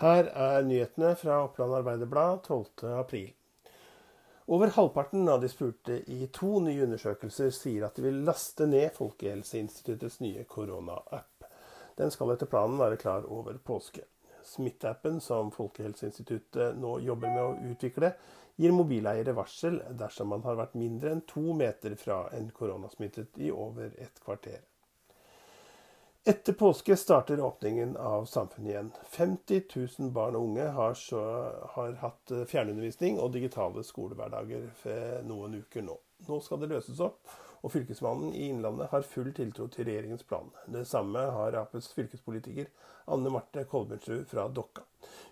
Her er nyhetene fra Oppland Arbeiderblad 12.4. Over halvparten av de spurte i to nye undersøkelser sier at de vil laste ned Folkehelseinstituttets nye korona-app. Den skal etter planen være klar over påske. Smitteappen som Folkehelseinstituttet nå jobber med å utvikle, gir mobileiere varsel dersom man har vært mindre enn to meter fra en koronasmittet i over et kvarter. Etter påske starter åpningen av samfunnet igjen. 50 000 barn og unge har, så, har hatt eh, fjernundervisning og digitale skolehverdager noen uker nå. Nå skal det løses opp, og Fylkesmannen i Innlandet har full tiltro til regjeringens plan. Det samme har Aps fylkespolitiker Anne Marte Kolbjørnsrud fra Dokka.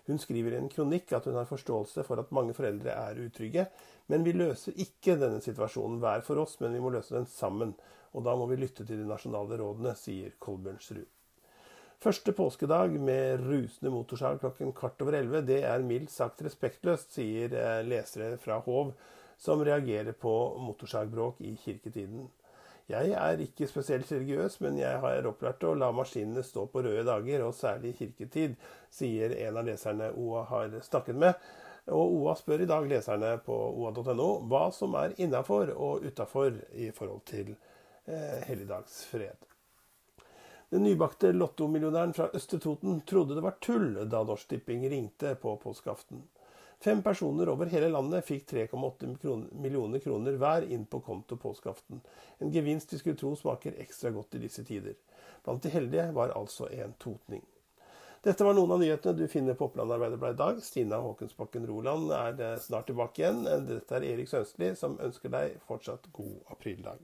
Hun skriver i en kronikk at hun har forståelse for at mange foreldre er utrygge, men vi løser ikke denne situasjonen hver for oss, men vi må løse den sammen. Og da må vi lytte til de nasjonale rådene, sier Kolbjørnsrud. Første påskedag med rusende motorsag klokken kvart over elleve, det er mildt sagt respektløst, sier eh, lesere fra Hov, som reagerer på motorsagbråk i kirketiden. Jeg er ikke spesielt religiøs, men jeg har opplært å la maskinene stå på røde dager, og særlig i kirketid, sier en av leserne OA har snakket med. Og OA spør i dag leserne på oa.no hva som er innafor og utafor i forhold til eh, helligdagsfred. Den nybakte lottomillionæren fra Østre Toten trodde det var tull da Norsk Tipping ringte på påskeaften. Fem personer over hele landet fikk 3,8 millioner kroner hver inn på konto påskeaften. En gevinst vi skulle tro smaker ekstra godt i disse tider. Blant de heldige var altså en totning. Dette var noen av nyhetene du finner på Oppland Arbeiderblad i dag. Stina Håkensbakken Roland er snart tilbake igjen. Dette er Erik Sønstli som ønsker deg fortsatt god aprildag.